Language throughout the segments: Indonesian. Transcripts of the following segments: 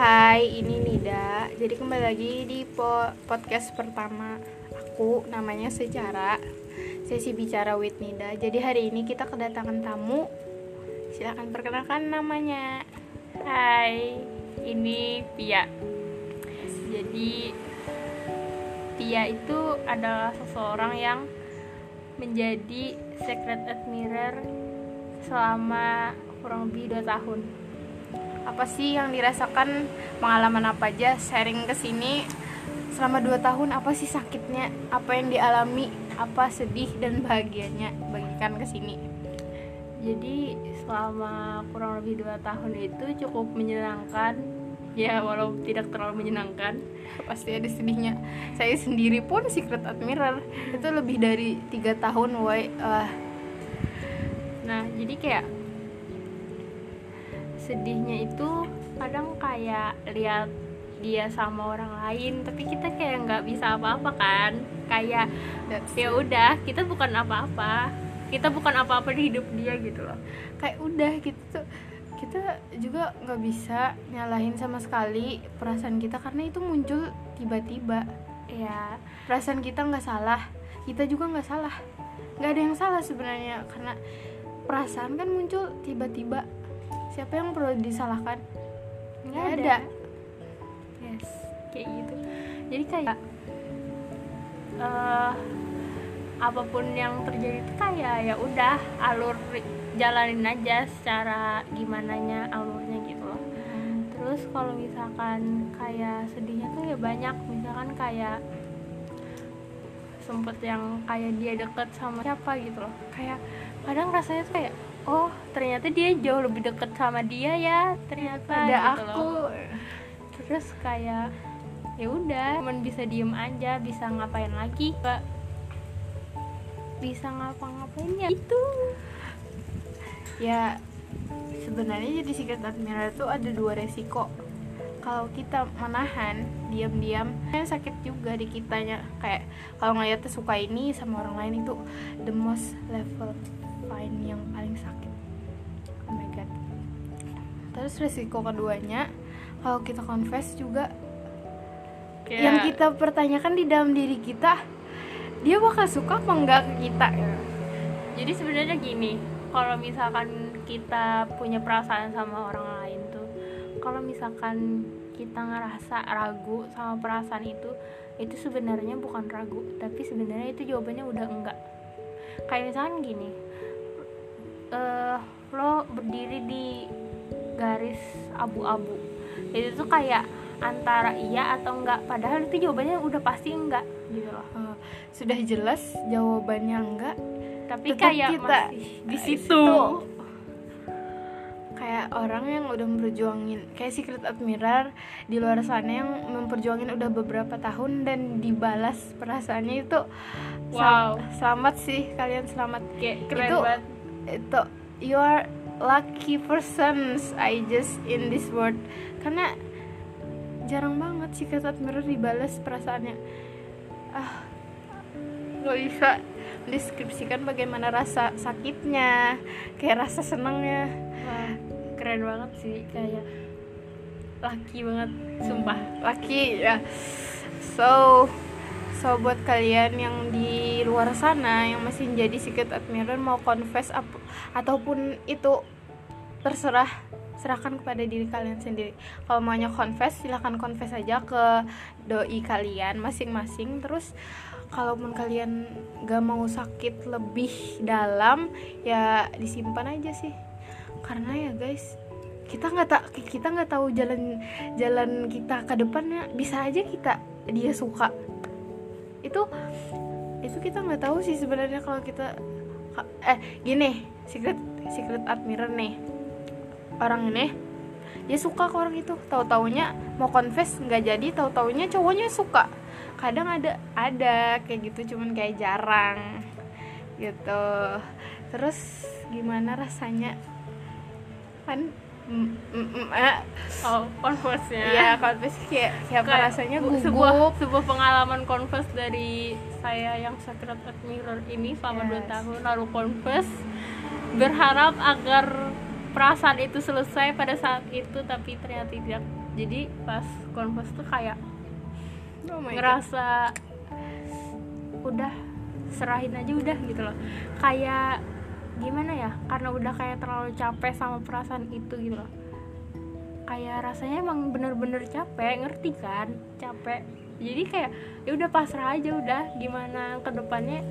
Hai, ini Nida. Jadi kembali lagi di po- podcast pertama aku namanya Secara Sesi Bicara with Nida. Jadi hari ini kita kedatangan tamu. Silahkan perkenalkan namanya. Hai, ini Pia. Jadi Pia itu adalah seseorang yang menjadi secret admirer selama kurang lebih 2 tahun. Apa sih yang dirasakan? Pengalaman apa aja? Sharing ke sini selama 2 tahun apa sih sakitnya? Apa yang dialami? Apa sedih dan bahagianya? Bagikan ke sini. Jadi selama kurang lebih 2 tahun itu cukup menyenangkan. Ya, walau tidak terlalu menyenangkan. pasti ada sedihnya saya sendiri pun secret admirer itu lebih dari tiga tahun woi uh, Nah, jadi kayak sedihnya itu kadang kayak lihat dia sama orang lain, tapi kita kayak nggak bisa apa-apa kan? Kayak ya udah, kita bukan apa-apa. Kita bukan apa-apa di hidup dia gitu loh. kayak udah gitu tuh kita juga nggak bisa nyalahin sama sekali perasaan kita karena itu muncul tiba-tiba Ya, perasaan kita nggak salah kita juga nggak salah nggak ada yang salah sebenarnya karena perasaan kan muncul tiba-tiba siapa yang perlu disalahkan nggak ada. Yes, kayak gitu. Jadi kayak eh apa pun yang terjadi itu kayak ya udah alur jalanin aja secara gimana nya alurnya gitu loh. Terus kalau misalkan kayak sedihnya tuh ya banyak, misalkan kayak sempet yang kayak dia deket sama siapa gitu loh. Kayak kadang rasanya tuh kayak oh ternyata dia jauh lebih deket sama dia ya ternyata ada gitu aku. loh. Terus kayak ya udah cuman bisa diem aja bisa ngapain lagi Gak bisa ngapa-ngapain ya? Itu. Ya sebenarnya jadi secret admirer itu ada dua resiko. Kalau kita menahan diam-diam kan sakit juga di kitanya. Kayak kalau ngeliatnya suka ini sama orang lain itu the most level fine yang paling sakit terus resiko keduanya kalau kita confess juga. Yang kita pertanyakan di dalam diri kita dia bakal suka apa enggak ke kita? Jadi sebenarnya gini kalau misalkan kita punya perasaan sama orang lain tuh kalau misalkan kita ngerasa ragu sama perasaan itu itu sebenarnya bukan ragu tapi sebenarnya itu jawabannya udah enggak. Kayak misalkan gini eh lo berdiri di garis abu-abu. Itu tuh kayak antara iya atau enggak. Padahal itu jawabannya udah pasti enggak gitu loh. Eh, sudah jelas jawabannya enggak. Tapi Tetap kayak kita masih di di situ. situ. kayak orang yang udah memperjuangin kayak secret admirer di luar sana yang memperjuangin udah beberapa tahun dan dibalas perasaannya itu Wow. Sel- selamat sih kalian selamat. Kayak keren Itu- banget. itu you are lucky persons I just in this world. Karena jarang banget secret admirer dibalas perasaannya. Ah nggak bisa mendeskripsikan bagaimana rasa sakitnya kayak rasa senangnya. Wah, keren banget sih kayak laki banget sumpah. Laki ya. So so buat kalian yang di luar sana yang masih menjadi secret admirer mau confess ap- ataupun itu terserah serahkan kepada diri kalian sendiri. Kalau maunya confess silahkan confess aja ke doi kalian masing-masing. Terus kalaupun kalian gak mau sakit lebih dalam ya disimpan aja sih. Karena ya guys kita nggak tak kita nggak tahu jalan jalan kita ke depannya bisa aja kita dia suka. Itu itu kita nggak tahu sih sebenarnya kalau kita eh gini secret secret admirer nih. Orang ini dia suka ke orang itu. Tahu taunya mau confess nggak jadi tahu taunya cowoknya suka. Kadang ada ada kayak gitu cuman kayak jarang gitu. Terus gimana rasanya? Kan oh converse ya. Nya confess kayak siapa Kayak rasanya gugup. sebuah sebuah pengalaman converse dari saya yang secret admirer ini selama Yes. tahun. Lalu converse berharap agar perasaan itu selesai pada saat itu tapi ternyata tidak. Jadi pas converse tuh kayak oh my God. ngerasa udah serahin aja udah gitu loh. Kayak gimana ya karena udah kayak terlalu capek sama perasaan itu gitu. Loh kayak rasanya emang bener-bener capek ngerti kan? Capek. Jadi kayak ya udah pasrah aja udah gimana ke depannya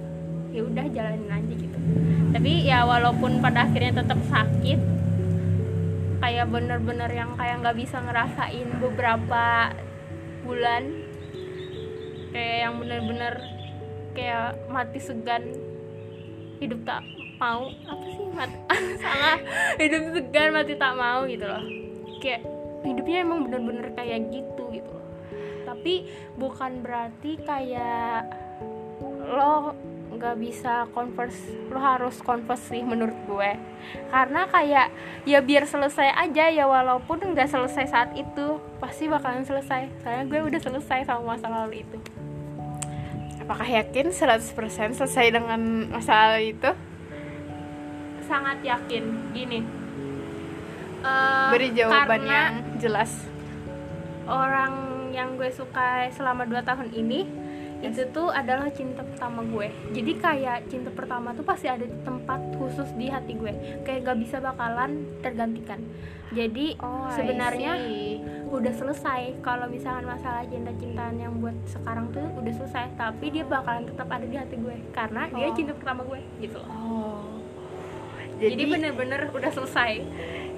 ya udah jalanin aja gitu. Tapi ya walaupun pada akhirnya tetap sakit kayak bener-bener yang kayak nggak bisa ngerasain beberapa bulan kayak yang bener-bener kayak mati segan hidup tak mau apa sih mati salah hidup segan mati tak mau gitu loh. Kayak hidupnya emang bener-bener kayak gitu gitu loh. Tapi bukan berarti kayak lo nggak bisa converse lo harus converse sih menurut gue. Karena kayak ya biar selesai aja ya walaupun nggak selesai saat itu pasti bakalan selesai. Soalnya gue udah selesai sama masa lalu itu. Apakah yakin 100% selesai dengan masalah itu sangat yakin gini. Eh, beri jawaban karena yang jelas. orang yang gue suka selama 2 tahun ini itu tuh adalah cinta pertama gue. Jadi kayak cinta pertama tuh pasti ada di tempat khusus di hati gue. Kayak gak bisa bakalan tergantikan. Jadi Oh, sebenarnya udah selesai. Kalau misalkan masalah cinta-cintaan yang buat sekarang tuh udah selesai. Tapi dia bakalan tetap ada di hati gue. Karena dia Oh. cinta pertama gue gitu loh. Oh jadi bener-bener udah selesai.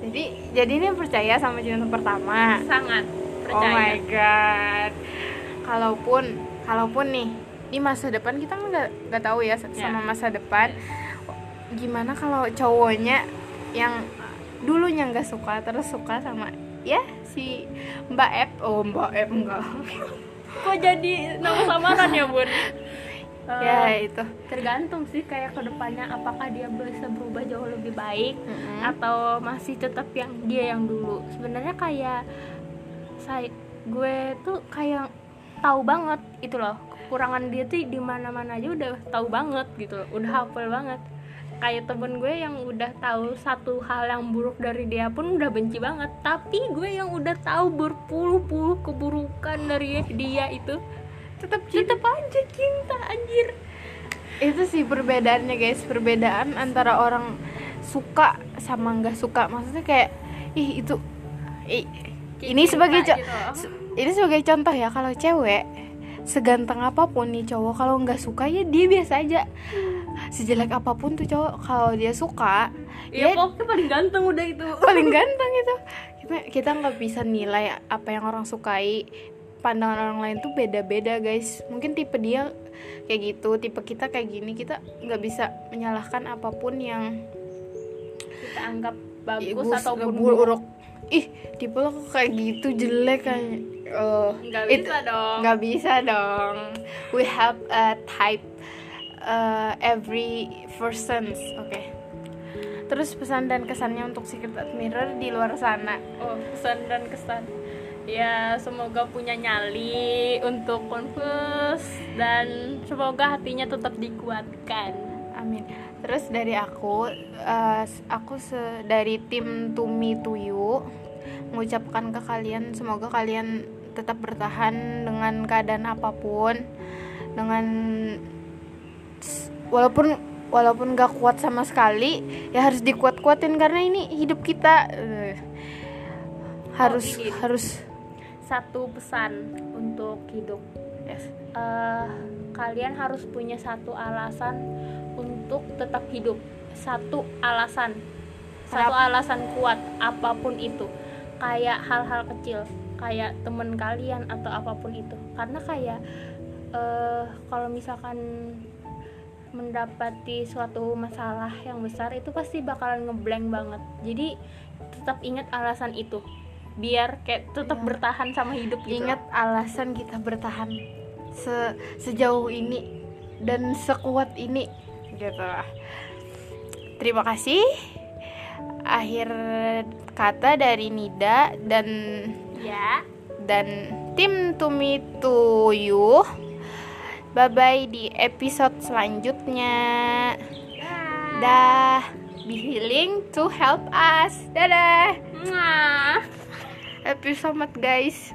Jadi jadi ini percaya sama cinta pertama. Sangat oh my percaya. God. Kalaupun kalaupun nih di masa depan kita nggak nggak tahu ya sama Ya. masa depan. Gimana kalau cowoknya yang dulunya nggak suka terus suka sama ya si Mbak Ep oh Mbak Ep enggak. Kok jadi nama samaran ya bun ya Eh, itu. tergantung sih kayak ke depannya apakah dia bisa berubah jauh lebih baik Mm-mm. atau masih tetap yang dia yang dulu. Sebenarnya kayak saya gue tuh kayak tahu banget itu loh. Kekurangan dia tuh di mana mana aja udah tahu banget gitu loh. Udah hafal banget. Kayak temen gue yang udah tahu satu hal yang buruk dari dia pun udah benci banget. Tapi gue yang udah tahu berpuluh-puluh keburukan dari dia itu tetap tetap aja cinta anjir. Itu sih perbedaannya guys. Perbedaan antara orang suka sama nggak suka. Maksudnya kayak ih itu ih, ini Cinta sebagai gitu. ini sebagai contoh ya. Kalau cewek seganteng apa pun nih cowok kalau nggak suka ya dia biasa aja. Sejelek apa pun tuh cowok kalau dia suka ya ya pokoknya paling ganteng udah itu. Paling ganteng itu. Kita kita nggak bisa nilai apa yang orang sukai pandangan orang lain tuh beda-beda guys. Mungkin tipe dia kayak gitu tipe kita kayak gini kita nggak bisa menyalahkan apa pun yang kita anggap bagus bagus ataupun buruk. ih tipe lo kok kayak gitu jelek kayak oh nggak it- bisa dong. nggak bisa dong. We have a type uh, every persons oke. Terus pesan dan kesannya untuk secret admirer di luar sana. Oh pesan dan kesan ya semoga punya nyali untuk converse dan semoga hatinya tetap dikuatkan. Amin. Terus dari aku, eh, aku se- dari tim Tumi Tuyu mengucapkan ke kalian semoga kalian tetap bertahan dengan keadaan apa pun, dengan walaupun walaupun gak kuat sama sekali, ya harus dikuat-kuatin karena ini hidup kita. Eh, harus harus satu pesan untuk hidup. Yes. Eh, kalian harus punya satu alasan untuk tetap hidup. Satu alasan. Satu Kenapa? alasan kuat apa pun itu. Kayak hal-hal kecil kayak temen kalian atau apa pun itu. Karena kayak eh kalau misalkan mendapati suatu masalah yang besar itu pasti bakalan ngeblank banget. Jadi tetap ingat alasan itu biar kayak tetap Iya. bertahan sama hidup gitu Ingat alasan kita bertahan se sejauh ini dan sekuat ini gitu lah. Terima kasih. Akhir kata dari Nida dan ya dan tim Tumi to you. Bye bye di episode selanjutnya. Dah. Be willing to help us. Dadah. Mwah. Love you guys